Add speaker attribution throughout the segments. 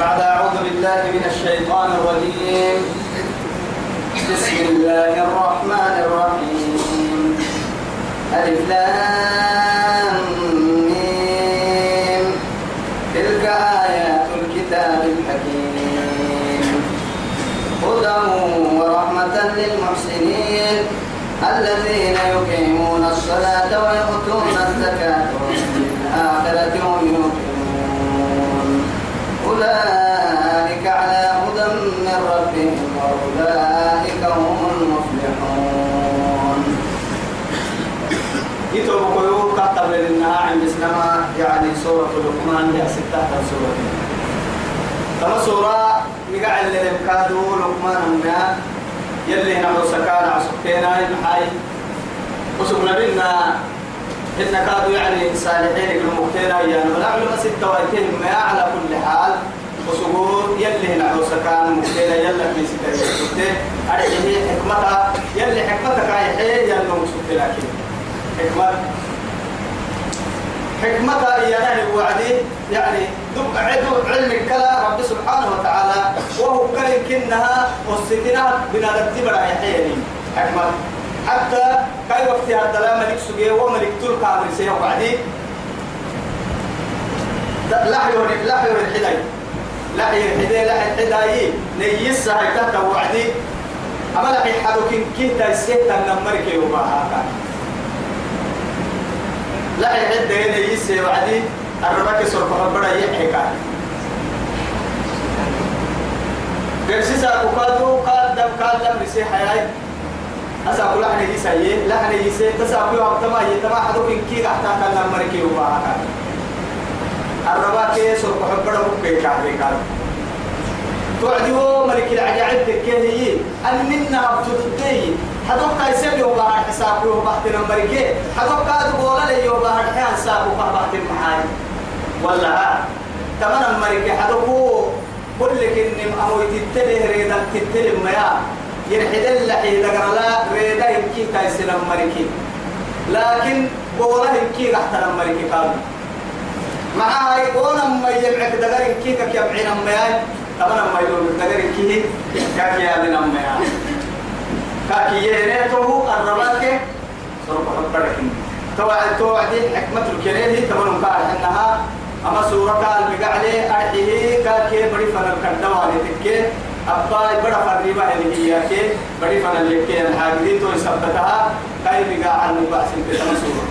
Speaker 1: بعد أعوذ بالله من الشيطان الرجيم. بسم الله الرحمن الرحيم. ألف لام تلك آيات الكتاب الحكيم. هدى ورحمة للمحسنين الذين يقيمون الصلاة ويؤتون الزكاة وبالآخرة هم يوقنون أولئك على هدى من ربهم وأولئك هم المفلحون. يتوب قيوب كتب لنا عند سنما يعني سورة لقمان هي ستة سورة. كما سورة نقع اللي كادوا لقمان هم يلي نعو سكان عسكينا يبحاي وسبنا بنا إن كادوا يعني صالحين المختيرة يعني ونعمل ستة ويتين ما على كل حال. وسبور يلي نعو سكان مختيرة يلا في ستة ستة أرحيه حكمتها يلي حكمتها كايحي يلا مسكت لكن حكمة. حكمتها إيانا وعدي يعني دب عدو علم الكلا رب سبحانه وتعالى. وهو كلم كنها والستنا بنا تبرع يحيني حكمة. حتى كاي وقت هذا ملك سجيه وملك تلك عمر لا يوري لا يوري الحداي لا يوري الحداي لا الحداي نيسا هاي تحت وعدي. أما لا يحرك كيتا يسيتا نمرك يوما هذا لا يحد هنا يسي وعدي. الربك سرق فبرا يحكى قرسيسا كوكادو قادم قادم رسي حياي أسا كل حنا يسي لا حنا يسي تسا كل وقت ما يتما حدو إن كي حتى كان مركي وما هكذا الربك سرق فبرا مكي كاري كاري توعدوا ملك العجائب تكيه أن منا بتدتي حدوك يسمي وبا حساب يوم بحث نمبرك حدوك تقول لي يوم بحث حساب وبا بحث المحاي ولا تمام نمبرك حدوك كل كن أمو تتله ريدا تتله ميا يرحد اللحي دقر لا ريدا يمكي تايس نمبرك لكن قوله يمكي رحت نمبرك قال معاي قولا ما يمعك دقر يمكي كيف يبعين ميا طبعا ما يقول دقر يمكي كاكي يا لنا ميا كاكي يهنيته الرباك سرق حبرك توعد توعدي حكمة الكليه هي تمام قال إنها أما سورة المقعلي أرحيه كاكي بدي فن الكردوا أبا بڑا فريبا اللي هي كي بدي فن اللي كي. الحاجدين تو يثبتها. كاي بقى عن في سورة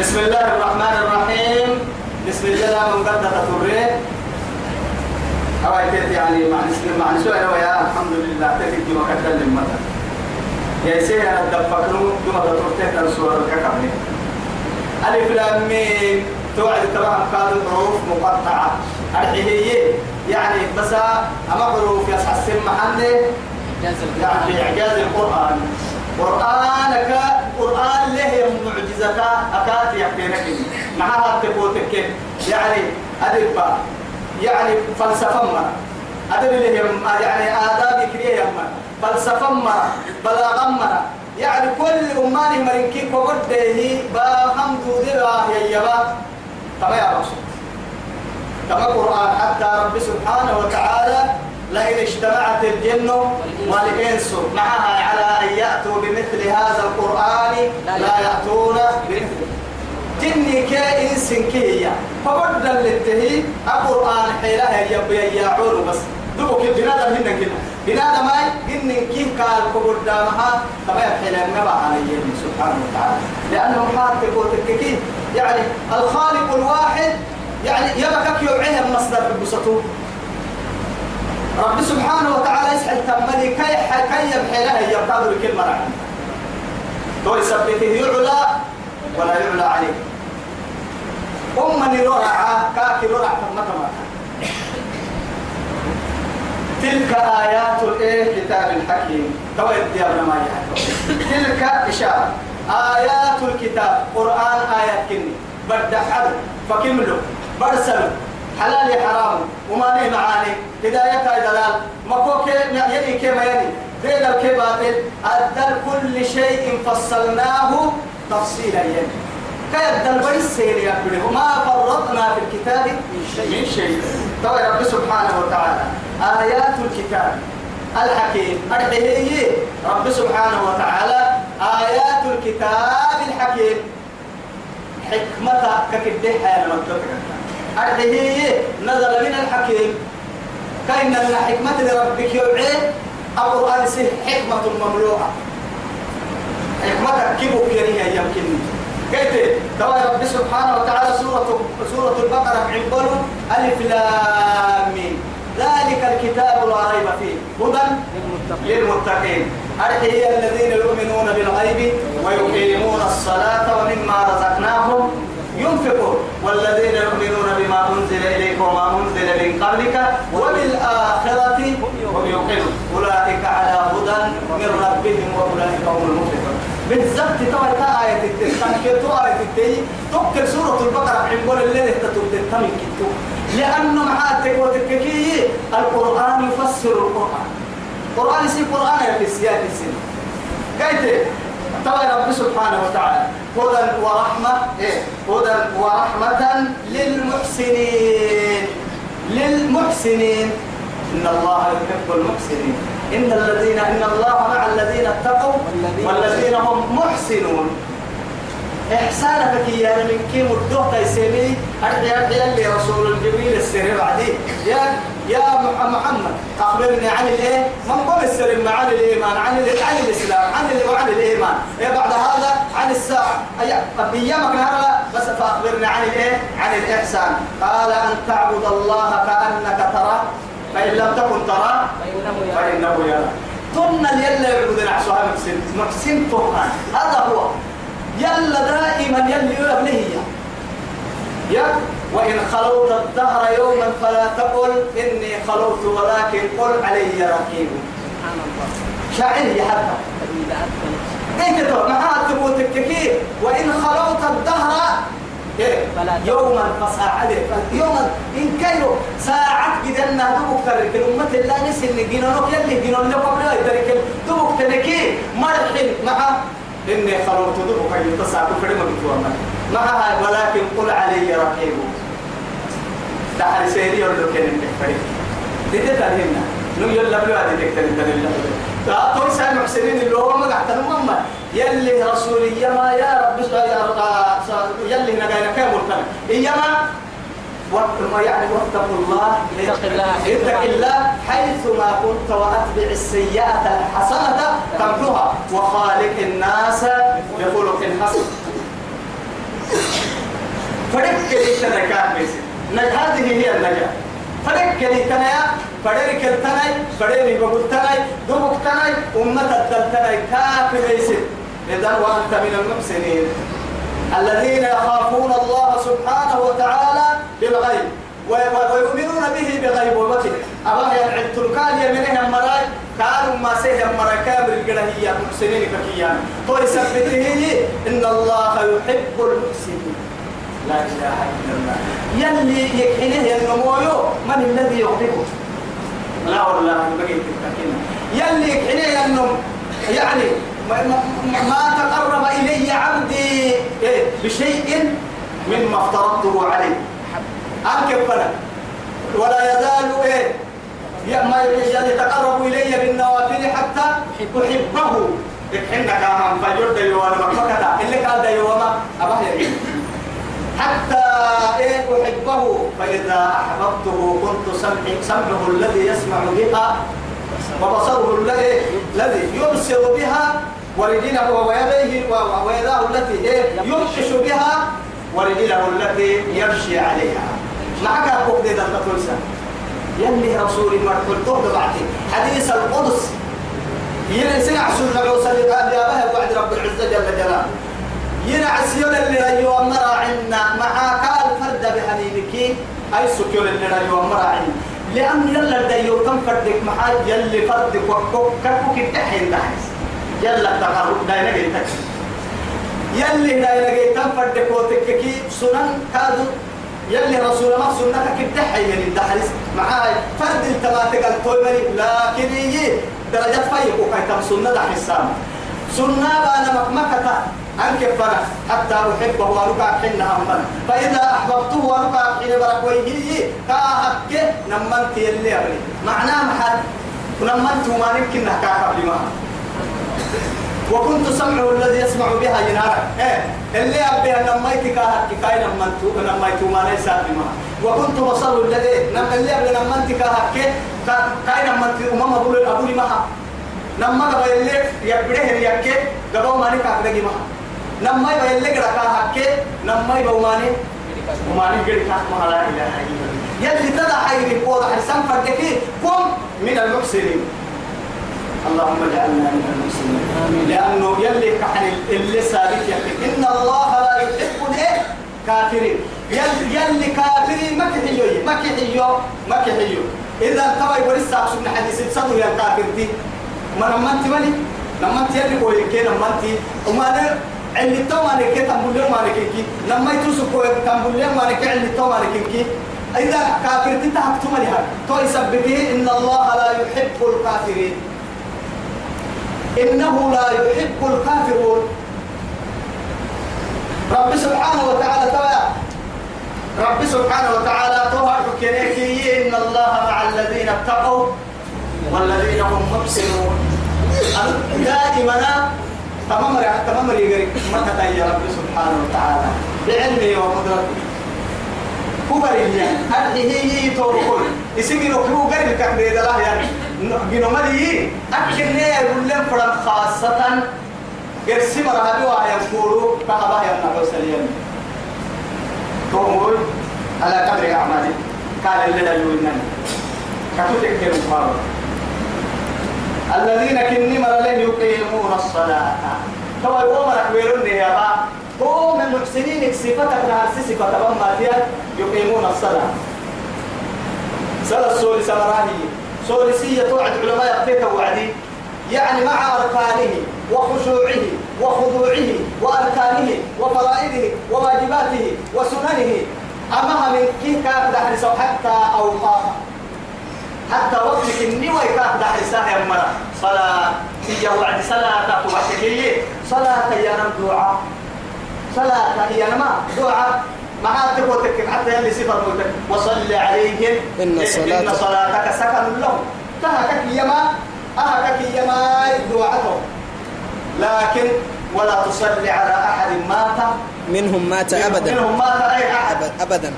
Speaker 1: بسم الله الرحمن الرحيم. بسم الله من قد تطريه أو يعني؟ معنى سؤال ويا الحمد لله. تكتب ما كتب المثل يا سيدي أنا دفكروا ثم تطرتين السورة الكعبة ألف لام ميم. توعد طبعا قال حروف مقطعة. الحهية يعني بس أما حروف يسحسن محلة. يعني إعجاز القرآن. قرآنك قرآن له معجزة أكاد يحكينك معها تقولك يعني أدب. يعني فلسفة ما. أدب له يعني آداب كريه ما. فلسفة ما. بلاغة ما. يعني كل أماني مرنكي وقده باهم دودي راه يبا. كما يا رسول. كما قرآن حتى رب سبحانه وتعالى لئن اجتمعت الجن والإنس معها على أن يأتوا بمثل هذا القرآن لا يأتون بمثله. جني كي إنس كي فبدل للتهي القرآن حيلها يبي يعون بس. دوك بنادم هنا كنا. بنادم أي جن كي قال قدامها كما يحيل النبع عليه سبحانه وتعالى. لأنه حاطب وتككي يعني الخالق الواحد يعني يبكك المصدر ببسطه رب سبحانه وتعالى يسحل تمني كي كي يبحي لها يرتاد الكلمة رعي تو يثبته يعلى ولا يعلى عليه أمني ررعة كاكي ررعة تمتا تلك آيات الإيه؟ كتاب الحكيم. تويد يا ابن ما تلك إشارة. آيات الكتاب. قرآن آيات كني. بدأ حد. فكملوا برسلوا حلال حرام. وما لي معاني. هداية دلال. مكوك يلي كما يلي ديل الكباتل أدل كل شيء فصلناه تفصيلا يلي كيد البرس يا وما فرطنا في الكتاب من شيء. طبعا رب سبحانه وتعالى. آيات الكتاب. الحكيم. أرحيه رب سبحانه وتعالى. آيات الكتاب الحكيم. حكمة ككده حياة أرحيه نزل من الحكيم. كأن من حكمة لربك يوعي. القرآن سه حكمة مملوءة حكمتك كيف يريها يمكن كيف توا رب سبحانه وتعالى سورة سورة البقرة عقبال ألف لام ذلك الكتاب لا ريب فيه. هدى للمتقين. هي الذين يؤمنون بالغيب ويقيمون الصلاة ومما رزقناهم. ينفقون والذين يؤمنون بما أنزل إليك وما أنزل من قبلك وبالآخرة هم يوقنون. أولئك على هدى من ربهم وأولئك هم المفلحون. بالضبط ترى تا آية التنكير تو آية التي تذكر سورة البقرة عن الليل تتوب التمن كتو لأنه معاتك وتككي القرآن يفسر القرآن. القرآن يسي قرآن في السياق السنة قايت ترى رب سبحانه وتعالى هدى ورحمة إيه؟ هدى ورحمة للمحسنين. للمحسنين. إن الله يحب المحسنين. إن الذين إن الله مع الذين اتقوا والذين هم محسنون. إحسانك يا من كيم الدوه تيسيني أرجع أرجع رسول الجبريل السر بعدي. يا يا محمد أخبرني عن الإيه من قم السر عن الإيمان عن عن الإسلام عن عن الإيمان. إيه بعد هذا؟ عن الساعة. أيامك هذا بس فأخبرني عن الإيه عن الإحسان. قال أن تعبد الله كأنك ترى فإن لم تكن ترى فإنه يرى ثم يلا يعبدون عشوها محسن محسن طهران هذا هو. يلا دائما يلي يبليه يا وإن خلوت الدهر يوما فلا تقل إني خلوت ولكن قل علي رقيب. شاعر حتى انت تو ما تبوتك كيف وإن خلوت الدهر؟ يوما فساعة يوما إن كانوا ساعة جدنا دوبك ترك الأمة لا نسي اللي جنونك يلي جنون لك قبل ترك دوبك تركي مرحل. مع إني خلوت دوبك يتصاعد فريم بتوما معها ولكن قل علي رقيب. تعال سيري يقول لك إنك فريم دي تتعلمنا نو يلا بلو هذه تكتب تدل فأطول سامع محسنين اللي هو ما قاعد تنمم يلي رسولي يما يا رب يلي نجانا كامل كان إيما واتقوا يعني واتقوا الله. اتق الله اتق الله حيث ما كنت وأتبع السيئة الحسنة تمحوها وخالق الناس بخلق حسن. فرق لي تنكا هذه هي النجاة. فرق لي تنيا فرق التناي فرق بقول تناي دبك تناي أمة الدلتناي كافر ليس. إذا وأنت من المحسنين. الذين يخافون الله سبحانه وتعالى بالغيب ويؤمنون به بغيب وبته أبا ينعد تلقان يمنهم مراي كانوا ما سيهم مراي كامل القرهية محسنين ككيان. هو إن الله يحب المحسنين. لا إله إلا الله. يلي يكحنه النمويو من الذي يحبه لا والله بقيت يلي يكحنه النم يعني ما تقرب إلي عبدي إيه بشيء مما افترضته عليه. أنكب ولا يزال إيه ما يتقرب إلي بالنوافل حتى أحبه. إحنا كاهم فجر ديوانا مكتا اللي قال ديوانا أبا إيه أحبه فإذا أحببته كنت سمعه سمعه الذي يسمع بها وبصره الذي الذي يبصر بها ورجله ويديه ويداه التي يبطش بها ورجله التي يمشي عليها. معك أقول ذا التطلسة يلي رسولي مرحول تهد بعدي. حديث القدس. يلي سنع سنة عوصل يا بها بعد رب العزة جل جلاله. ينعس يول اللي أيوة مرا عنا مع قال فرد بحبيبك أي سكيول اللي أيوة مرا عنا لأن يلا دايو كم فردك محاج يلي فردك وكوك كوك التحين دحس يلا تقرب داينا جيتك يلي داينا جيتك فردك وتككي سنن كادو. يلي رسول الله سنتك التحين يلي دحس معاي فرد التماتك التويمري لكن يجي درجات فايق وكايتم سنة دحسام سنة بانا مكمكة. أنك فنا حتى أحبه وركع حينها من فإذا أحببته وركع حين بركويه كاهك نمنت يلي أبني معناه محل. نمنت ما يمكن نحكاك لما وكنت سمعه الذي يسمع بها ينارك إيه اللي أبيها نميت كاهك كاي نمنت نميت ما ليس بما وكنت بصر الذي نم اللي أبي نمنت كاهك كاي نمنت أمام أبو أبو لما نما قبل اللي يبره يكى قبل ما نكاك دقي ما نما يبقى اللي قرأ كاهك نما يبقى ماني وماني. قرأ كاك ما لا إله إلا الله. يلي تدع حيري قوض حرسان فردكي قم من المحسنين. اللهم اجعلنا من المسلمين لأنه يلي كحن اللي سابق يحكي إن الله لا يحب الإيه؟ كافرين. يلي, يلي كافرين ما كحيو ما كحيو ما كحيو إذا تبا يقول الساعة سبحانه حديث صدق يا كافر دي. ما لما انت مالي؟ لما انت يلي كوي كده لما انت وما اللي تو نكيت تنبول ما نكيكي لما يتوسكوا تنبول ما نكي اللي تو نكيكي إذا كافر تتحكتم لها. تو يسببه إن الله لا يحب الكافرين. إنه لا يحب الكافرون. رب سبحانه وتعالى تبع رب سبحانه وتعالى توهر كنيكي إن الله مع الذين اتقوا والذين هم محسنون دائما تمام تمام يقري متى يا رب سبحانه وتعالى. بعلمه وقدرته كبر يعني هذه هي توكل يسمي هو غير الكبر إذا لا يعني. جنو مدي أكن يقول لهم فرم خاصة. قرسي مرهبي وهي يقولوا كهبا يا نبي سليم تقول على قدر أعمالي قال اللي لا يؤمنني كتبت كثير مقارنة الذين كني مرلين يقيمون الصلاة. تو يوم ركبيرون يا با. هو من المحسنين صفتك نفس صفة ما فيها يقيمون الصلاة. صلاة سوري سمراني سوريسية توعد علماء يقتيك وعدي. يعني مع أركانه وخشوعه وخضوعه وأركانه وفرائضه وواجباته وسننه. أمها من كي كان دحرس حتى أوقاها. حتى وقتك النوى كان دحرسها يا مرة. صلاة هي وعد. صلاة توعدك صلاة يا نم دعاء. صلاة هي نما دعاء. ما تقولك حتى يلي صفر موتك وصل عليهم
Speaker 2: إن صلاتك.
Speaker 1: إن صلاتك سكن لهم. تهكك يما أهكك يما دعاتهم لكن ولا تصلي على أحد مات
Speaker 2: منهم مات أبدا.
Speaker 1: منهم مات أي أحد.
Speaker 2: أبد أبدا.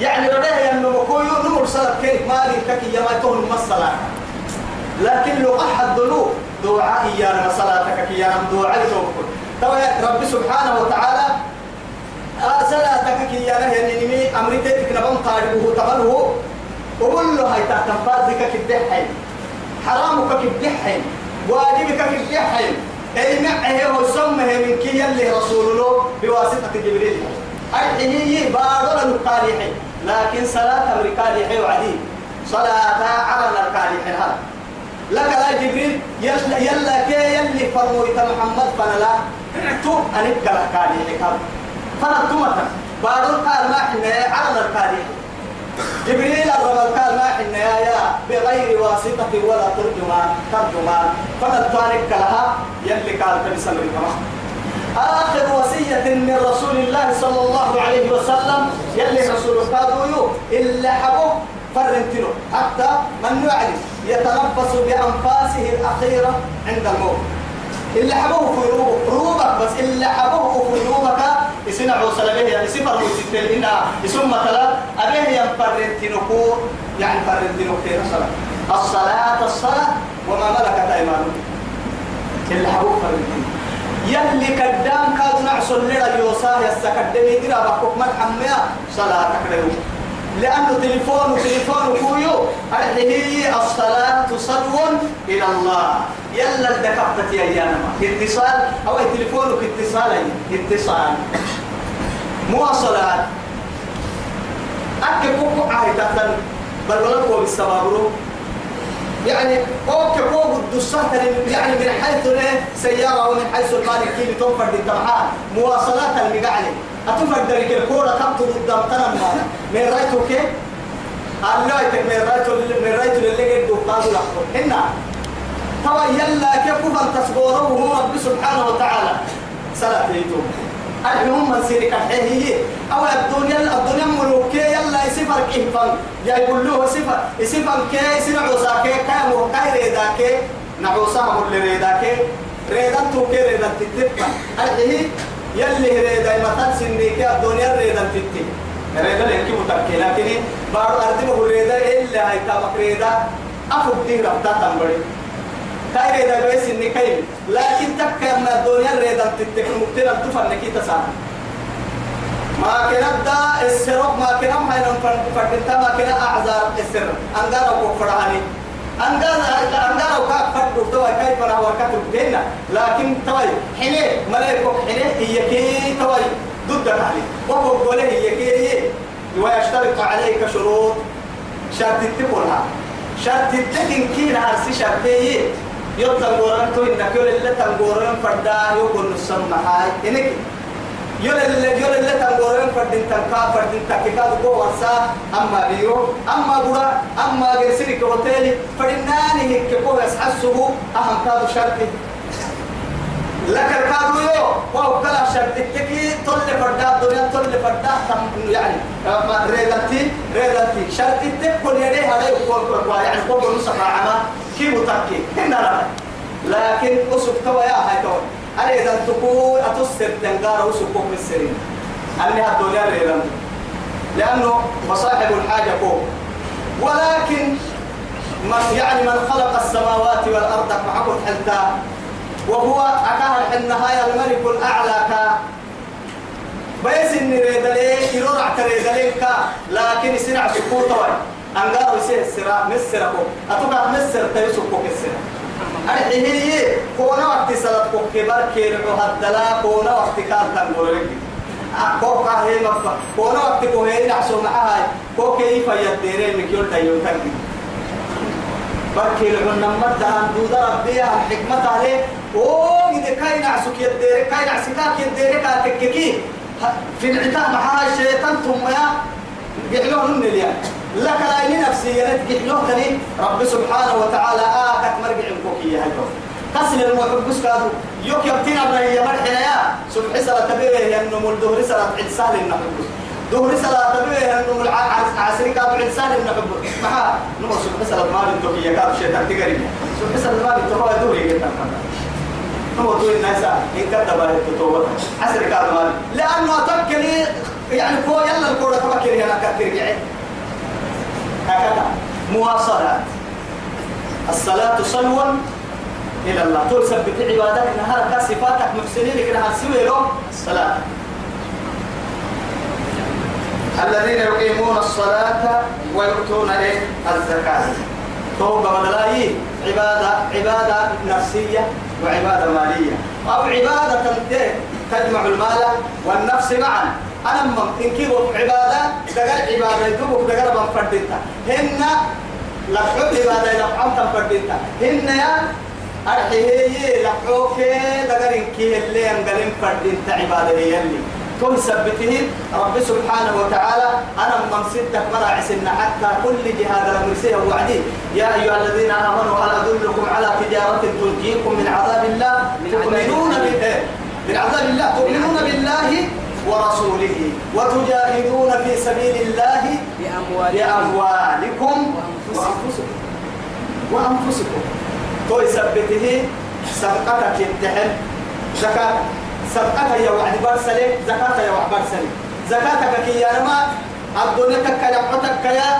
Speaker 1: يعني رده أنه مكويو نمر صلاة كيف؟ ما لي كك يما تهم الصلاة لكن لو أحد ذنوب دعاء إيانا صلاتك إيانا دعاء توكل طبعا رب سبحانه وتعالى صلاتك كي يا له يعني نمي أمريتك نبض قاربه تبره وقول له هاي تحت فازك كدحين حرامك كدحين واجبك كدحين أي معه هو سمه من كي يلي رسول الله بواسطة جبريل. أي هي بارو القالحين لكن صلاة أمريكا وعدي صلاة على القالحين هذا. لك لا جبريل يلا يلا كي يلي فرمويت محمد فنلا تو أنك قال قالحين فنتمتا بارو قال ما حنا على القالحين جبريل الرب قال ما حنا يا بغير واسطة ولا ترجمان ترجمان. فنتوانك لها يلي قال تبسم الكما آخر وصية من رسول الله صلى الله عليه وسلم. يلي رسول قالوا إلا حبوه فرنتنو حتى من يعرف يتنفس بأنفاسه الأخيرة عند الموت. اللي حبوه في روبك بس اللي حبوه في روبك يسنع سلبه يعني سفر وستين إنا يسمى تلا أبيه ينفرنتنكو يعني فرنتنو كثير الصلاة. الصلاة الصلاة وما ملكت أيمانكم اللي حبوه فرنتنو يلي قدام كادوا نعسل لنا يوساه يستكدني درا بحكم مرحمية صلاتك له لأنه تليفون وتليفون كويو هي الصلاة صلو إلى الله. يلا الدكبتة يا يانما اتصال. أو تليفونك اتصال اتصال. مواصلات أكي كوكو عاي تحتن بل ولكو بالسبابرو. يعني أوكي فوق الدسات يعني من حيث إيه؟ سيارة ومن حيث المالك كيلو تنفرد التبعات مواصلات المقعلي أتفرد ذلك الكورة كم قدام تنم من رايتو كيف؟ الله من رايتو من رايتو اللي قد قالوا لك هنا. توا يلا كيف كفر تصبوره هو رب سبحانه وتعالى؟ صلاة هيتو المهم من سيرك هي أو الدنيا الدنيا ملوكي يلا يسفر كيف يا يقول له سفر يسفر كي. سمع وساكي كي. مركاي ريداكي نعوسا مول ريداكي ريدان توكي ريدان تتبقى أرحيه يلي ريدا مثلا سنيك الدنيا ريدان تتبقى ريدا لكي متبقى لكن بارو أرضي مهو ريدا إلا هاي تابك ريدا. أفضل دي ربطا تنبري. كاي ريدا بيس تكا من الدنيا ريدا تتبقى مبتنا تفنكي تسانا ما كنا دا السرق ما كنا ما هي نفرد ما كنا أعذار السر أنقار أو فرحاني أنقار أنقار أو كاب فرد توا كيف فرح وكتب جنة لكن توي حني ملاك حني هي كي توي ضد عليه وهو قوله هي كي ويشترط عليك شروط شرط تقولها شرط تكن كي نعرسي شرطي يطلع قرن تو إنك يقول اللي تنقرن فردا يقول نسمع هاي إنك يولا اللي يولا اللي تنقورين فردين تنكا فردين تكيكا دقو ورسا أما بيرو أما برا أما جرسيني كروتيلي فردناني هيك كو يسحسه أهم كادو شرطي. لك الكادو يو وهو كلا شرطي تكي طل فردا الدنيا طل فردا تم يعني ريدتي ريدتي شرطي تكون يدي هذا يقول يعني كوا نصف عما. كي متكي هنا لكن أسوك توا يا هاي توا. أنا إذا تقول أتصر تنقار وسكوك من السرين أني الدنيا ريلا لأنه مصاحب الحاجة فوق. ولكن من يعني من خلق السماوات والأرض معكم حتى وهو أكاه النهاية الملك الأعلى كا بيس إن ريدلي يرور اعتريدلي كا لكن سنع في قوة أنقار يسير السراء مسر أكو أتوقع مسر تيسوكوك السراء أرحيه كونا وقت سلط كبر كيرعو هدلا كونا وقت كان تنقل كوكا هي مبا كونا وقت كوهي نحسو معها. كو كيف يديرين مكيول تيون تنقل. بركي لعن نمت عن دودا ربيا الحكمة عليه أو إذا كاي نعسك يديرك كاي نعسكاك يديرك تككي. في العتاب معها الشيطان ثم يا قعلوه من اليوم لك لا نفسي نتقحلوه تاني رب سبحانه وتعالى آكت مرقع الكوكية هايكو قسل المحب بس كادو يوك يبتين أبنا هي مرحنا يا. سبح سلا تبيه أنه مول دهر سلا عدسال النحب دهر سلا تبيه أنه مول عسري كادو عدسال النحب محا نمو سبح سلا مال التوكية كادو شيطان تقريبا سبح سلا مال التوكية دوري جدا نمو دوري الناس. إن كتب التوبة عسري كادو مال لأنه أتكلي يعني كو يلا الكورة تفكر هنا كتير جعل هكذا. مواصلات. الصلاة صلوا إلى الله. تقول سبت عبادك نهار صفاتك محسنين لك نهار سوي له الصلاة. الذين يقيمون الصلاة ويؤتون الزكاة. توبة بدلاي عبادة عبادة نفسية وعبادة مالية. أو عبادة تجمع المال والنفس معا. أنا ما إن كيبو عبادة دقر عبادة يدوبو دقر بان فردتا هن لحو عبادة لحو تم فردتا هن يا أرحيه لحوك دقر إن كيه اللي أنقلن فردتا عبادة يلي كل سبته رب سبحانه وتعالى أنا من ستك مراعس إن حتى كل جهاد المرسيه وعدي. يا أيها الذين آمنوا هل أدلكم على تجارة تنجيكم من عذاب الله؟ تؤمنون بالله. من عذاب الله. تؤمنون بالله؟ ورسوله وتجاهدون في سبيل الله بأموالكم وأنفسكم. وأنفسكم. تو يثبته صدقتك يمتحن زكاة صدقتك يا وعد برسلي زكاة يا وعد برسلي زكاتك يا نما الدنيا كيا يعطتك يا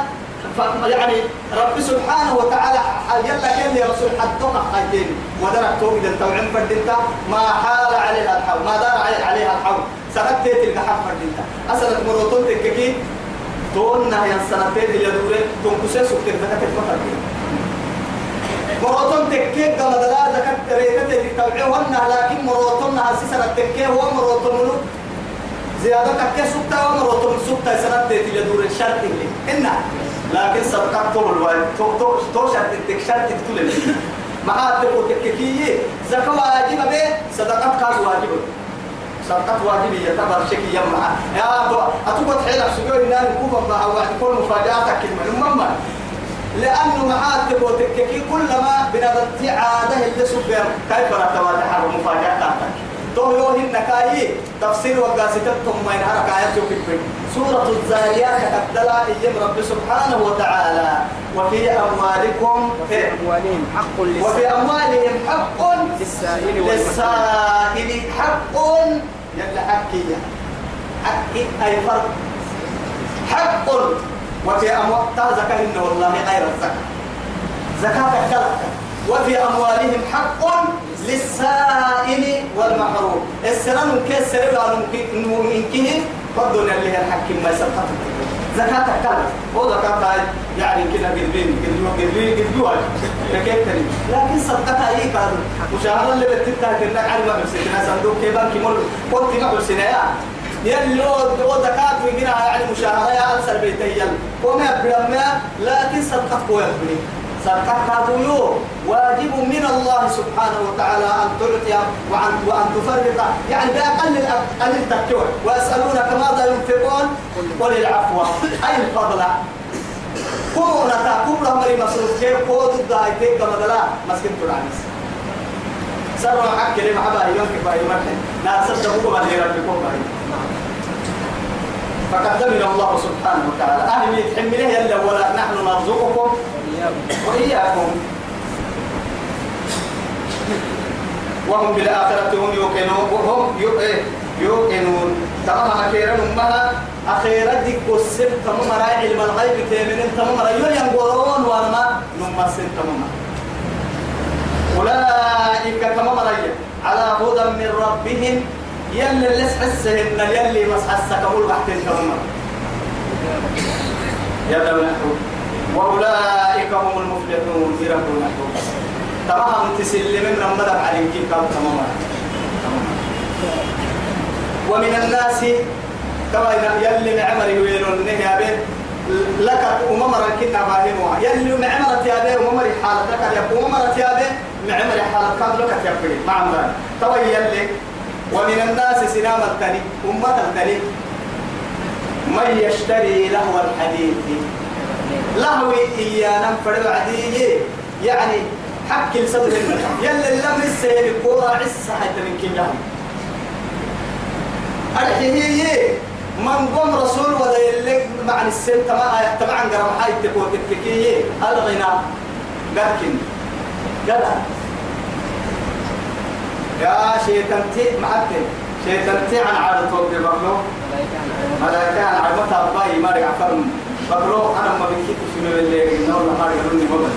Speaker 1: يعني رب سبحانه وتعالى يلا كان يا رسول حدوك حاجين ودرك توقد انت وعن فردنت ما حال عليها الحول ما دار عليها الحول. سنتين تلك حق فردنت أسألك مروتون تككي تونا يا سنتين اللي دوري. تنكسي سكتين ذكت الفتر مروتون تككي قام دلا ذكت ريتة تتوعيهن لكن مروتون هسي سنة تككي هو مروتون زيادة تككي سكتا ومروتون سكتا سنتين اللي دوري. الشرط اللي إنها لكن صدقات طول الوقت. تو تو تو شرط تكشرط تقول ما هاد تقول تككي زكاة واجبة به صدقات كاز واجبة. صدقات واجبة يعتبر شيء يمنع. يا أبو أتوقع حيلك سجوا النار كوفا مع واحد كل مفاجأتك كلمة. المهم لأنه معاد تقول تككي كلما بنادت عادة اللي سبير. كيف رتبت حرب مفاجأتك؟ تو يوهن نكاي تفسير وقاستكم ما ينهرك آيات يوكي سورة الزاريات كتبتلا إيام رب سبحانه وتعالى. وفي أموالكم
Speaker 2: وفي أموالهم حق للسائل.
Speaker 1: وفي أموالهم حق
Speaker 2: للسائل
Speaker 1: حق يلا حكية حق أي فرق؟ حق. وفي أموال تازك إن والله غير الزكاة. زكاة الكلام وفي أموالهم حق للسائل والمحروم. السنان كيس سرب ممكن فضل اللي هي الحكيم ما يسقط زكاة الكلام هو زكاة يعني كده قلبين قلبين قلبين قلبين تري لكن صدقتها أي كان مشاهدة اللي بتتها كنا على ما بسيطنا صندوق كيبان كمول قلت ما بسيطنا يا يلي هو زكاة ويجينا يعني مشاهدة يا أنسر بيتي يل وما يبرم لكن صدقت قوي صدقت كادويو واجب من الله سبحانه وتعالى أن تعطي وأن وأن تفرق يعني بأقل أقل التكوع ويسألونك ماذا ينفقون؟ قل العفو. أي الفضل. كونا تا كبرى مري مصروف. كيف كود الداي تيك كما دلا مسكين تلعنس سروا حق كلمة عبا يوم كفاية مرحل لا تصدقوا ما دير بكم باي فقدمنا الله سبحانه وتعالى. أهل يتحمله يلا ولا نحن نرزقكم. وإياكم. وهم بالآخرة هم يوقنون وهم يوقنون. تمام أخيرا أمها أخيرا دي قصر تمام رأي علم الغيب تيمين تمام رأي يوم ينقرون وانما نمسن تمام أولئك تمام رأي. على هدى من ربهم. يلي اللي حسهن يلي مسحسك أقول بحتين تمام يا دولة. وأولئك هم المفلحون يربون تمام تسلم من رمضان عليك كم تماما ومن الناس كما يلي معمر وين النهي لك أممر كنا باهموا. يلي معمر يا به أممر حالتك يا أممر يا به معمر حالتك لك يا به مع عمران. تو يلي. ومن الناس سنام التاني أمة التاني من يشتري لهو الحديث لهوي إيانا فرد عديه يعني حق الصدر. يلا اللم السيد كورا عسى حتى من كل لهو الحيه من قم رسول ولا يلك مع السن تما تبعا قرم حي تقول تككيه الغنى. لكن قال يا شيطان تي معتن شيطان تي عن توبي بقلو ملائكة عن عادة باي رجع فرم بقلو أنا ما بكيت في من اللي نقول رجع روني مبل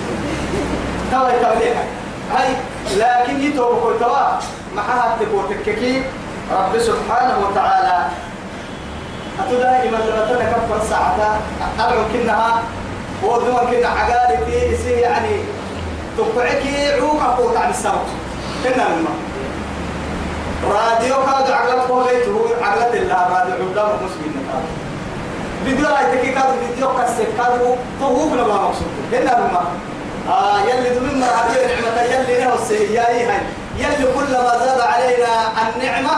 Speaker 1: توا يتبليها هاي لكن يتوب كل توا معها تقول تككي رب سبحانه وتعالى. أتدائما لما تنكفر ساعة أدعو كنها ودوما كنا عقارتي يصير يعني تقعكي عوقة قوت عن السمك كنا لما راديو كاد عقلت قوليته عقلت الله راديو عبدان مسلمين فيديو راي تكي كاد فيديو كسر كاد طهوف لما مقصود. كنا لما آه يلي دمين مرحبا نعمة يلي له السيئة هاي. يلي كلما زاد علينا النعمة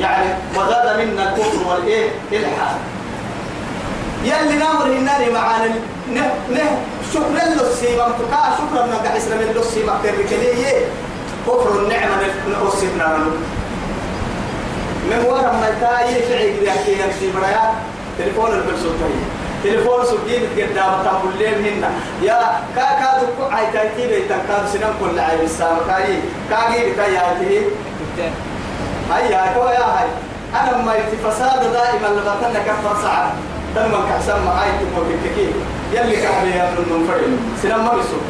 Speaker 1: يعني وزاد منا الكفر والإيه؟ الحاد يلي نامر هناني معانا نه نه شكرا للسيما متكا شكرا من قاعد اسلام للسيما تركليه كفر النعمة نقصنا منه من ورا ما تاي فعي كذا كي يمشي برايا تليفون البلسوتي تليفون سجين قدام تقول لهم هنا. يا كا كا دكو عاي تايتي بيتن. كا سنم كل عاي بالسام كاي كاجي بكاي هاي هاي هاي هو يا هاي. أنا ما فساد دائما لغتنا كفر ساعة تم كحسن معاي تقول كتكي يلي كحبي يا ابن المنفرد. سنم ما بيسوق.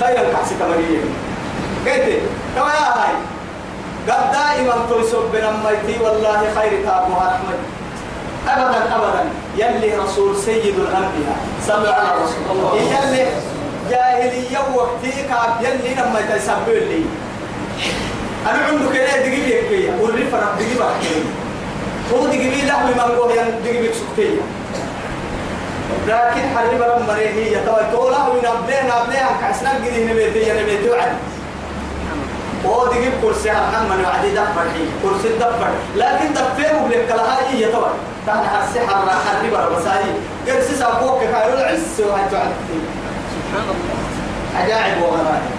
Speaker 1: خير الكحس كمرية قلت تو يا هاي. قد دائما تيسوق بنا ميتي والله خير تابوها أحمد. أبدا أبدا. يلي رسول سيد الأنبياء. صلوا على الرسول يلي جاهلية وقتي كاب يلي لما يتسبب لي. أنا عندك كده دقيقة يكفي والرفرة دقيقة هو دقيقة له من قوة ين دقيقة سكتية لكن حريم رم مريه يتوي تولا ونبليه نبليه كعسنا قديه نبيتي نبيتي وعد. هو دقيقة كرسي عن من وعدي دفر حي كرسي دفر لكن دفيه مبلغ كلها هي يتوي تحت حسي حرة حريم رم مساي قرسي سابوك كايرو العز وهي تعدي
Speaker 2: سبحان الله.
Speaker 1: عجائب وغرائب.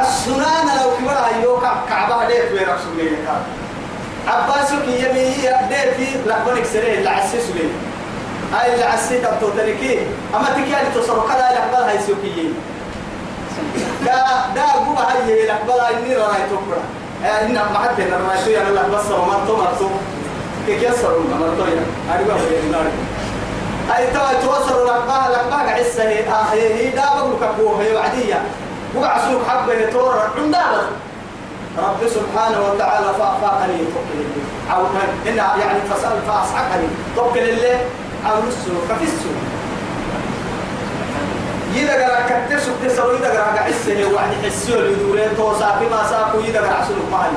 Speaker 1: السنان لو كبر أيوة كعبة ديت ويرك سولي عباسك يمي ديت في لقبنك سريه العسي سولي هاي العسي تبتو تركي أما تكيالي تصرف كلا لقبل هاي سوكي دا دا قوة هاي لقبل هاي نير راي تكبر إن ما حد هنا راي تو يعني لقبل سر مرتو مرتو كيف يسر مرتو يعني أريبا هاي نار هاي توا توصل لقبها لقبها عسة هي هي دا بقول كبوه هي وعدية. وقع سوق حبة يتور عندها رب سبحانه وتعالى فاقني توكل أو إن يعني فسأل فأصحقني توكل اللي أو السوق ففي السوق يدا قرا كتر سوق تسوي يدا قرا عسه وعد حسوا الدورين توصا بما ساقوا يدا قرا سوق ما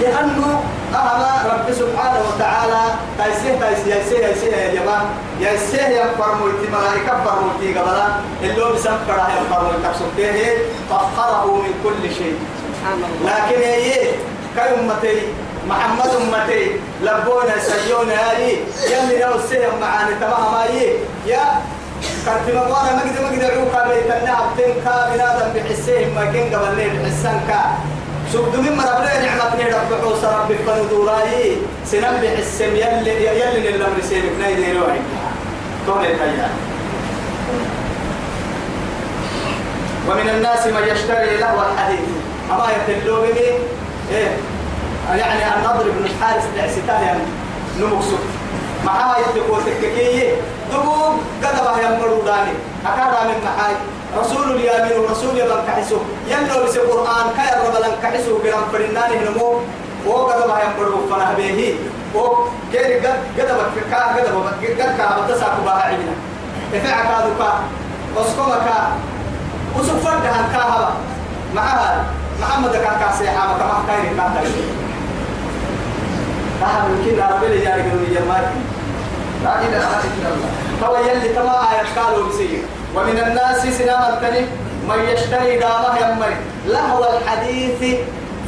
Speaker 1: لأنه أهلا رب سبحانه وتعالى تايسيه تايسيه يسيه يسيه يا جماعة يسيه يا فرموتي ملائكة فرموتي قبلا اللي هو بسم فرح يا فرموتي تقصدته فخره من كل شيء. لكن هي كأمتي محمد أمتي لبونا سيونا هاي يلي لو سيهم معانا تمام هاي يا كنت مقوانا مجد مجد عوكا بيتنا عبتين كا بنادم بحسيهم ما كين قبل ليه بحسان كا سبد من مربنا نعمة رب حوس رب فندوراي سنم بحسم يلي يلي الأمر سيبك نايدي روحي تولي تيار ومن الناس من يشتري له الحديث. أما يتلو به إيه؟ يعني النضر بن الحارث العسيتان يعني نمكسو معها يتقو تككيه دبوب قدبه يمرو داني. أكاد من محاي رسول اليامين ورسول يبن كحسو. يملو بس القرآن كير ربلن كحسو قرام فرناني هنمو وقدبه يمرو فنه به وكيري قد قدبك كا قدبه قد كا بتساكو بها عينا إفعك هذا كا. وسكومك وسفر دهان كاهبا معها. محمد كان كاسي حاما كما كايري تايري كاهبا يمكن عربي لي جاري قلوا يجمعك لا إله إلا الله. تو يلي تما آيات قالوا بسيء ومن الناس سنام التني من يشتري دامه يمري. لهو الحديث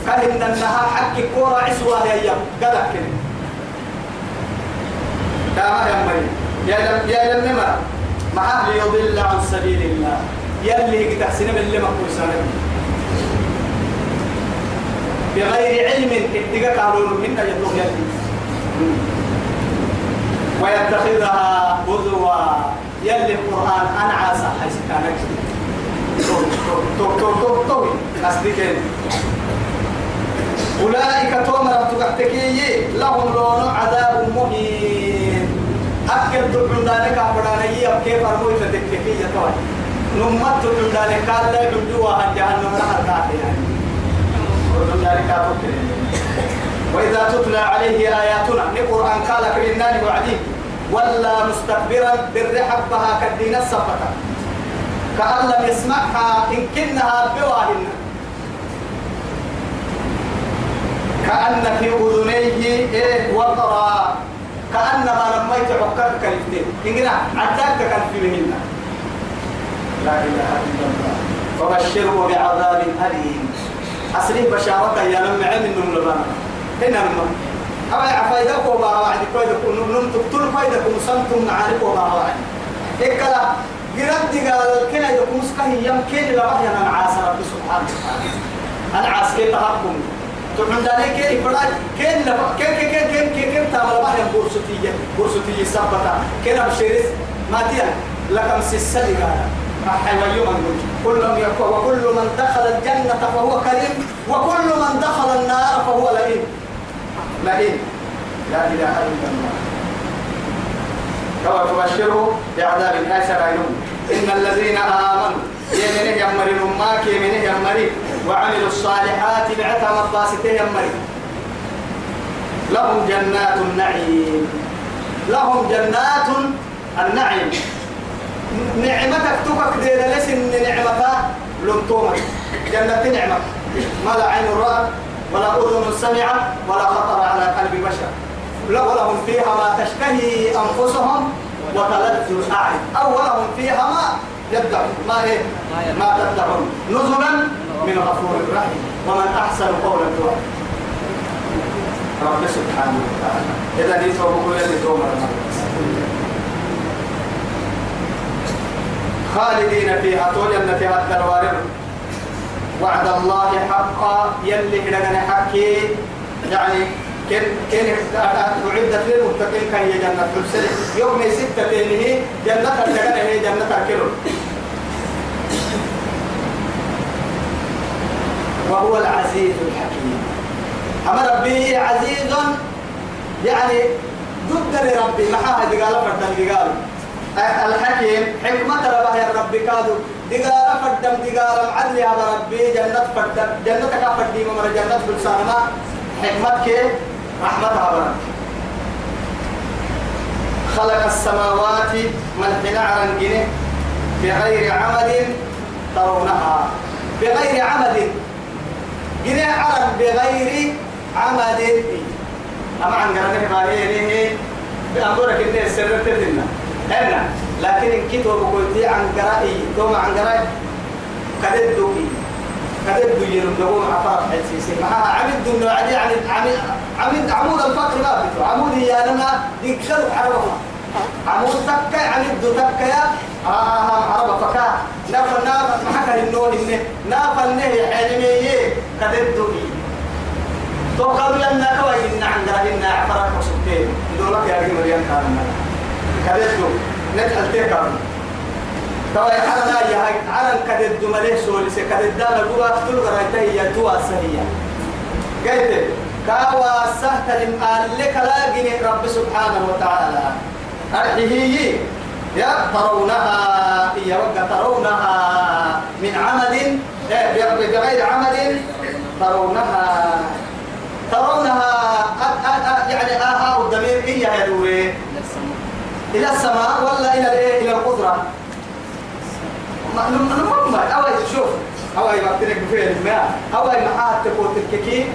Speaker 1: فإن النها حق كورة عسوة هي قدك دامه يمري. يا لم يا لم نمر. معه ليضل عن سبيل الله؟ يلي تحسن من اللي مقبول سنة بغير علم اتقى قالوا من يطلق يلي. ويتخذها هزوا. يلي القرآن أنا عاسى حيث كان تو تو تو تو أصدقين أولئك تومر تقحتكي لهم لون عذاب مهين. أكل تبعون ذلك أفراني. كيف أرموي تتككي يتوي نمت تبعون ذلك. قال لا يبدوها جهنم لها الكافي يعني ورد ذلك أفكر وإذا تتلى عليه آياتنا. القرآن قال كريناني وعديم ولا مستكبرا بالرحب بها كالدين السفة كأن لم يسمعها إن كنها بواهن. كأن في أذنيه إيه وقرا كأنما لما يتعقد كلمتين إننا في مهنة لا إله إلا الله. فبشره بعذاب أليم. أسريه بشارة يا لم علم من لبانا هنا من أما عفايدك وما وعد كويدك ونم تقتل فايدك ومسنتم معارف وما وعد إكلا قرد قال كنا يكون سكه يمكن لبحيا أنا عاصر رب سبحانه وتعالى. أنا عاصر كيف أحكم تحن داني كي يفرج كين لف كين كين كين كين كين كين تعمل بحيا بورسوتية بورسوتية سبتا. كنا بشيرس ما تيا لكم سيسلي قال أحيوا يوم كل من يكون وكل من دخل الجنة فهو كريم. وكل من دخل النار فهو لئيم. لئيم لا إله إلا الله. كما تبشره بعذاب آسر عينهم إن الذين آمنوا يمنه يمري نماك يمنه يمري وعملوا الصالحات بعتها مقاسته يمري لهم جنات النعيم. لهم جنات النعيم. نعمتك تكك دير لسن نعمتها لنتومك. جنة نعمة. ما لا عين رأت. ولا أذن سمعت ولا خطر على قلب بشر. ولهم فيها ما تشتهي أنفسهم وتلذ الأعين أو ولهم فيها ما يدعون. ما إيه؟ ما تدعون. نزلا من غفور رحيم. ومن أحسن قولا دعاء. رب سبحانه وتعالى. إذا كل اللي تومر خالدين فيها. توجن فيها الدروارب وعد الله حقا يلي هنا حكي يعني كن كن أعدت للمتقين كان جنة الحسن يوم ستة هي جنة الجنة هي جنة الكيلو وهو العزيز الحكيم. أما ربي عزيز يعني ضد لربي. محاها دقالة فرد الحكيم حكمة ربها يا ربي كادو. دقالة فردم دقالة عدل يا ربي جنة فردم جنة كافر ديما مر جنة بلسانما حكمتك رحمتها برد خلق السماوات من حين عرن بغير عمد ترونها. بغير عمد جنيه عرن بغير عمد أما عن قرنه ما هي هي بأمرك إنه سرت لنا. هنا. لكن إن كتب بقولتي عن قرائي دوم عن قرائي كدد دوكي كدد يرم دوم عفاف حسيسي معها عمد دون عدي عن عمد عمد عمود الفقر ما بتو عمود يا لنا يكسر حربها عمود تكا عمد دو تكا آه عرب فكا. نافل نافل محكا النور إنه. نافل نه حلمي كدد دوكي تو قالوا لنا كوي إن عند إن عفرك وسبتين دولك يا مريم كان كدتو نتحل تيكام كوي حرنا يا هاي عرن كدت مليه سولي كدت دانا قوة تلو غرايته هي توا سهية قلت كاوا سهت لمآل لك لا جني رب سبحانه وتعالى. أرحيه يا ترونها يا وقت ترونها. من عمد بغير عمد ترونها. ترونها يعني آها الضمير هي يا دوري. إلى السماء ولا إلى إلى القدرة. ما أوي شوف. أوي ما بترك في الماء أوي ما حات تقول تككي.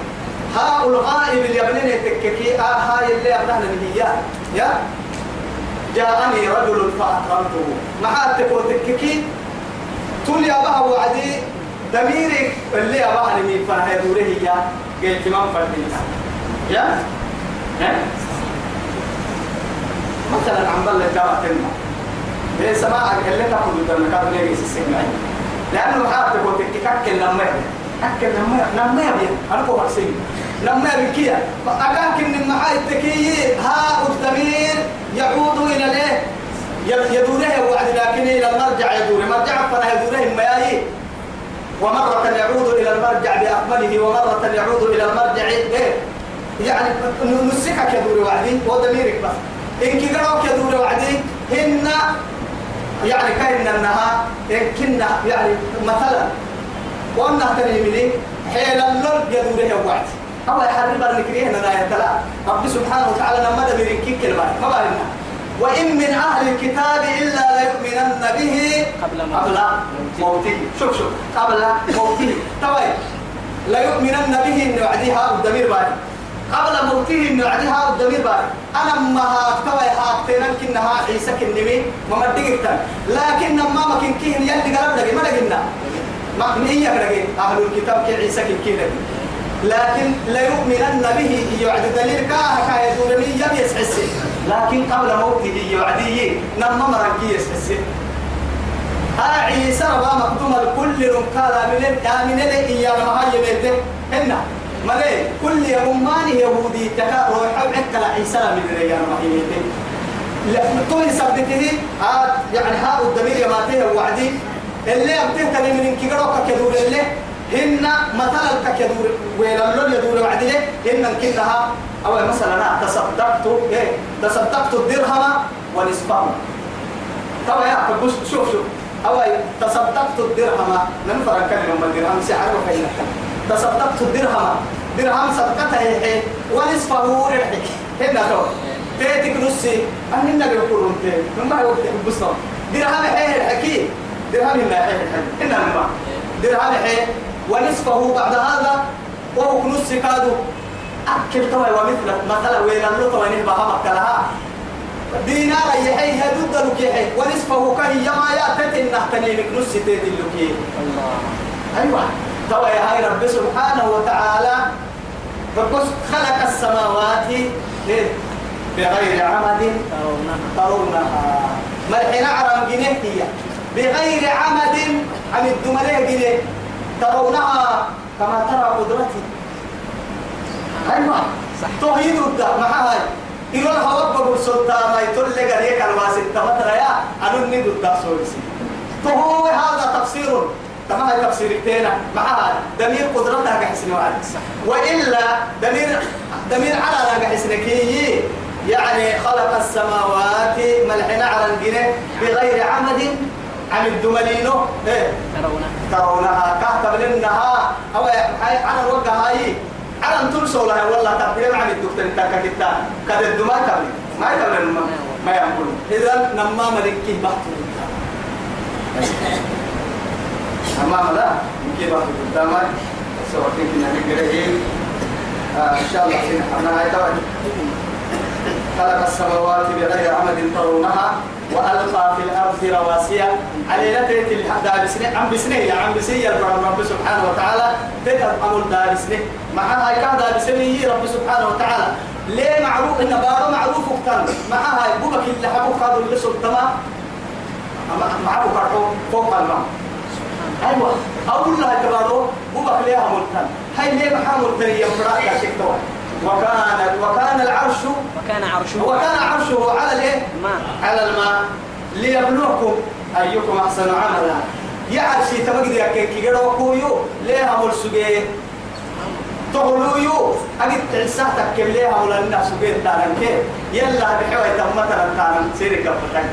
Speaker 1: ها الغائب اللي يبني تككي آه هاي اللي أبنها هي يا. جاءني رجل فأكرمته. ما حات تقول تككي. تقول يا بها وعدي. دميرك اللي أبغى نمي فنها دوره هي قلت ما فردينا يا. ها مثلا عم بلد دعوة كلمة ليه سماعك اللي تاخذ الدم كاد ليه السماعي لأنه حاط تقول تككل لما أكل لما لما يبي أنا كو حسين لما يبي كيا. أكاك إن معاي التكي ها الضمير يعود إلى الإيه يدوره وعد. لكن إلى المرجع يدوره. مرجع فلا يدوره المياي ومرة يعود إلى المرجع بأكمله ومرة يعود إلى المرجع. إيه؟ يعني نسكك يدور وعدي ودميرك بس. إن كيقرأك يدور وعدي هن يعني كأن أنها إن كنا يعني مثلا وأنها تنمني حيل اللر يدور وعدي هو يحرب النكريه أننا يتلا رب سبحانه وتعالى لما دميرك كي كلمة ما بالنا وإن من أهل الكتاب إلا ليؤمنن به
Speaker 2: قبل
Speaker 1: قبل موته. شوف شوف. قبل موته. طيب. لا يؤمنن به إن وعدها الضمير باري قبل موته إن وعدها الضمير باري. أنا ما هاكتوى هاكتنا كنها عيسى كنمي ما مدقك لكن ما ما كن كين يلي قلب لقي ما لقينا ما من هي لقي أهل الكتاب كي عيسى كن كين لكن لا يؤمنن به يعد دليل كاه كاه يدورني يبي يسحسي لكن قبل موته يعديه نما مركي يسحسي ها عيسى ربا مقدوم الكل رمكالا من الآمن لي يا ما هاي بيته هنا. ملي كل يومان يهودي تكا روح عكلا عيسى من ما بيته لا طول سبته ها يعني ها الضمير يا ماته وعدي. اللي أبته تاني من كيروك كدور اللي هن مثلا كدور ولا لون يدور وعدي هن كنها أو مثلا أنا تصدقت إيه تصدقت الدرهم ونصفه طبعا يا بص شوف شوف. أو تصدقت الدرهم ننفر كلمة الدرهم سعر وكيل تصدقت الدرهم. درهم صدقته هي ونصفه ربحك هنا تو تيتك نصي. أنا النبي يقولون تي ما هو بصنا درهم هي الحكي؟ درهم هنا هي الحكي. هنا ما درهم هي ونصفه بعد هذا. وهو نص كادو. أكل توي ومثله. مثلا وين اللطة وين بها مكلها دينار يحي يدد لك يحي ونصفه كهي يما يأتت النهتني لك نص تيت لك
Speaker 2: الله.
Speaker 1: أيوة. توي هاي رب سبحانه وتعالى. فقص خلق السماوات؟ بغير عمد
Speaker 2: ترونها
Speaker 1: ملحنا عرم جنيه بغير عمد عن الدمليه ترونها كما ترى قدرتي. أيوة. توحيد الدا معها إلى الهواء بقول سلطان ما يتول لك عليك الواسط تمتر يا أنا ند الدا سورسي فهو هذا تفسير. تمام تفسير تينا معها دمير قدرتها كحسن وعد وإلا دمير دمير على كحسن كي يعني خلق السماوات ملحنا على الجنة بغير عمد عن الدملينو إيه.
Speaker 2: ترون
Speaker 1: ترونها. كهتب لنها أو على الوجه هاي. على أن ترسل لها. والله تبدي عن الدكتور تاكا كتا كذا الدماء تبلي ما يتبلي ما يقول إذا نما ملكي بحث. أما لا ملكي بحث قدامك. سوى كنا نقرأ إن شاء الله سنحنا هاي توجه خلق السماوات بغير عمد ترونها وألقى في الأرض رواسي على نتيجه الحدا بسنه عم بسنه يا عم بسيه رب سبحانه وتعالى. تذهب أمر دار سنه معها هاي كذا بسنه رب سبحانه وتعالى. ليه معروف؟ إن بابا معروف أكتر معها هاي بوبك اللي حبوك هذا اللي سلطما معه فوق الماء. أيوه أقول لها كبارو بوبك ليها ملتن هاي ليه محامل تري يفرق يا شيخ وكان وكان العرش
Speaker 2: وكان عرشه
Speaker 1: وكان عرشه على الايه؟
Speaker 2: الماء
Speaker 1: على الماء. ليبلوكم أيكم أحسن عملا. يا عرشي تبقى يا كي كيرو كويو ليها مرسوجي تقولوا يو أجد تعساتك كم ليها ولا الناس سجيت تارن كي يلا بحوي تم مثلا تارن سيرك بفتك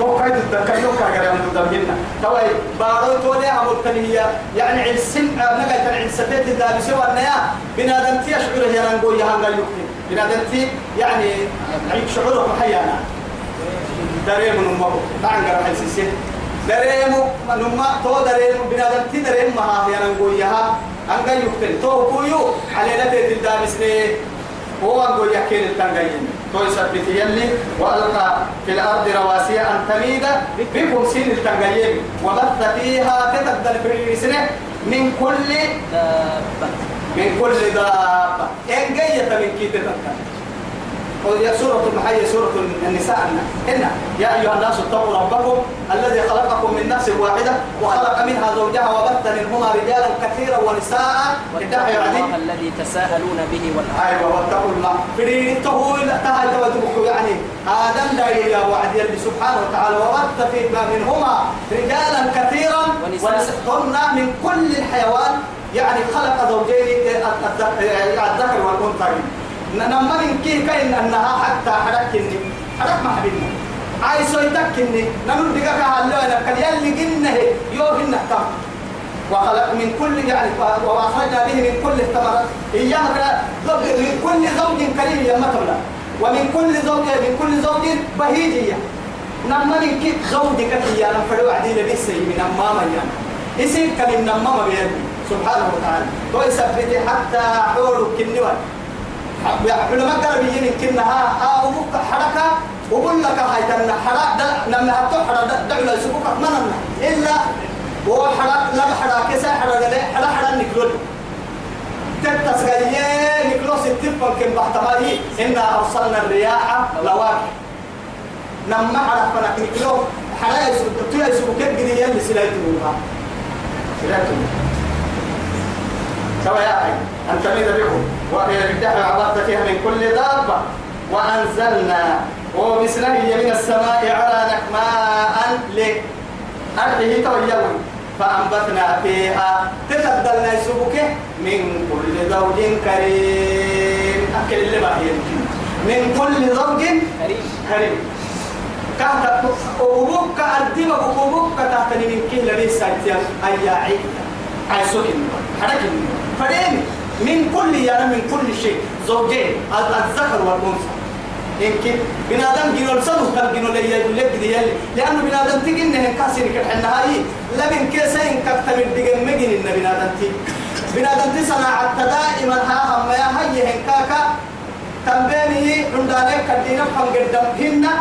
Speaker 1: وقاعد تذكروا كاجر أنتم دمهنا توي بارو تولي عمل تنهي يعني علسن نقل تن علسدت الدابي سوى النيا بنادم تي أشعر هي رنقو يهانغا يكتب بنادم تي يعني شعوره محيانا. دريم نمو تعال قرأ حسيسي دريم نما تو دريم بنادم تي دريم ما هي رنقو يها أنغا يكتب تو كويو علينا تي الدابي سنه هو أقول يحكي للتنقين تو يثبت يلي وألقى في الأرض رواسي أن تميد بكم سين التنقين. وبث فيها تتبدل في سنة من كل
Speaker 2: دابة.
Speaker 1: من كل دابة. إن جيت من كي تتبدل. سورة المحية سورة النساء. إن يا أيها الناس اتقوا ربكم الذي خلقكم من نفس واحدة وخلق منها زوجها وبث منهما رجالا كثيرا ونساء. اتقوا يعني
Speaker 2: الله الذي تساءلون به والأرحام.
Speaker 1: أيوه واتقوا الله. فريد تقول تهاي توجهك يعني آدم لا يا وعد يلي سبحانه وتعالى. وبث في منهما رجالا كثيرا
Speaker 2: ونساء.
Speaker 1: ونساء من كل الحيوان. يعني خلق زوجين الذكر والأنثى من كي كاين أنها حتى حركني حرك ما حبيبنا. عايزو يتكني نمر دقاك هالو أنا كان يلي قلنا يوهن نحتم وخلق من كل يعني وأخرجنا به من كل الثمرات. اياها من كل زوج كريم يا مطلع ومن كل زوج من كل زوج بهيجية نما من كيف زوجك يا نفر وعدي لبس من أمام يا. يصير كم من امام سبحانه وتعالى. تو حتى حول كنوان حلما قال بيجي كنها آه وبك حركه وقول لك هاي تنا حرك لما هتحرك دعنا سبوك مننا الا هو حرك لما حرك كسا حرك له حرك حرك نكلون تتسغيه نكلوس التفن كم بحتمالي إنا أرسلنا الرياح لواقع نما حرك فنك نكلو حرك يسوك تيا يسوك كيف جدي يلي سلايته منها سلايته سوا يا أخي أن تميد بكم الدحر عبرت فيها من كل دابة وأنزلنا ومثله من السماء على ماء لك أرضه تويوي فأنبتنا فيها تتبدلنا يسوبك من كل زوج كريم أكل اللي من كل زوج
Speaker 2: كريم
Speaker 1: كانت أبوك أديم أبوك تحتني من كل لبيس سايتيا أياعي عايزوكين حركين فريم من كل يعني من كل شيء زوجين الذكر والأنثى. إنك بنادم جنول صدق كان جنول لي يقول لك دي يلي. لأنه بنادم تيجي إنه كاسين كحنا هاي لمن كيسين كتم الدقن مجن إن بنادم تي. بنادم تي صناعة دائما ها هم يا هاي هنكاكا تنبيني عندنا كدينا فم قدام هنا.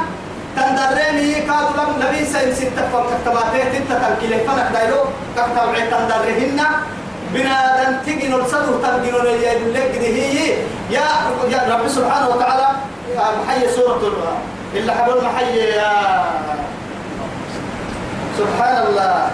Speaker 1: تندرني كادو لم نبي سين ستة فم كتماتي تتا تنكيله فنك دايلو. كتم عين تندرهن بنادم تيجي نرسله تنجنوا لي يقول لك دي هي. يا يا رب سبحانه وتعالى. محي سورة ال- اللي حبل محي يا سبحان الله.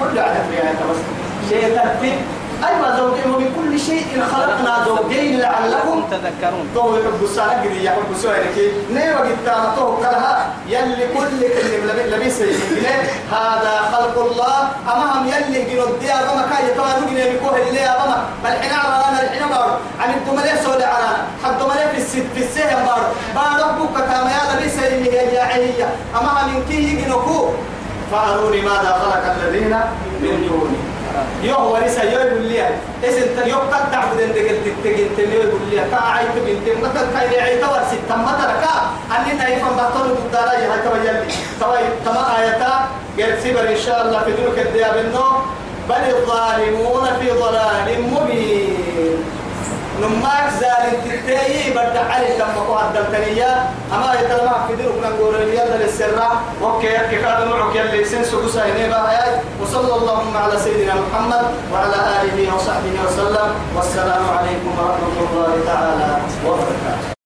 Speaker 1: كل عدد يا بس. شيء ترتيب. أيوة زوجين ومن كل شيء خلقنا زوجين لعلكم
Speaker 2: تذكرون.
Speaker 1: تو يحب السنة قدي يحب سؤالك نيو قد تو كلها يلي كل كلمة سيدنا هذا خلق الله. أمام يلي جنود دي أبما كاي يتوانو جنيه بكوه اللي أبما بل حنا عرانا الحنا بارو عن الدمالية سولي عرانا حد دمالية في الست في السهم بارو بارو بوكا كاما يا لبي سيدنا يا عهية أمام من كي يجنوكو فأروني ماذا خلق الذين من دوني. يوه يقول لي اسم يوه قد تعبد ان لي كا عيت بنت مثل كاي عيت ورسي تم مثل كا أني نايفا بطل توا يلي تما قال سيبر إن شاء الله في بل الظالمون في ضلال مبين. نماك زال تتاي بدع علي لما قوة الدلتانية أما يتلمع في ديرك نقول يلا للسرة. وكي يكي كاد معك يلي سنسو قصة وصلى اللهم على سيدنا محمد وعلى آله وصحبه وسلم. والسلام عليكم ورحمة الله تعالى وبركاته.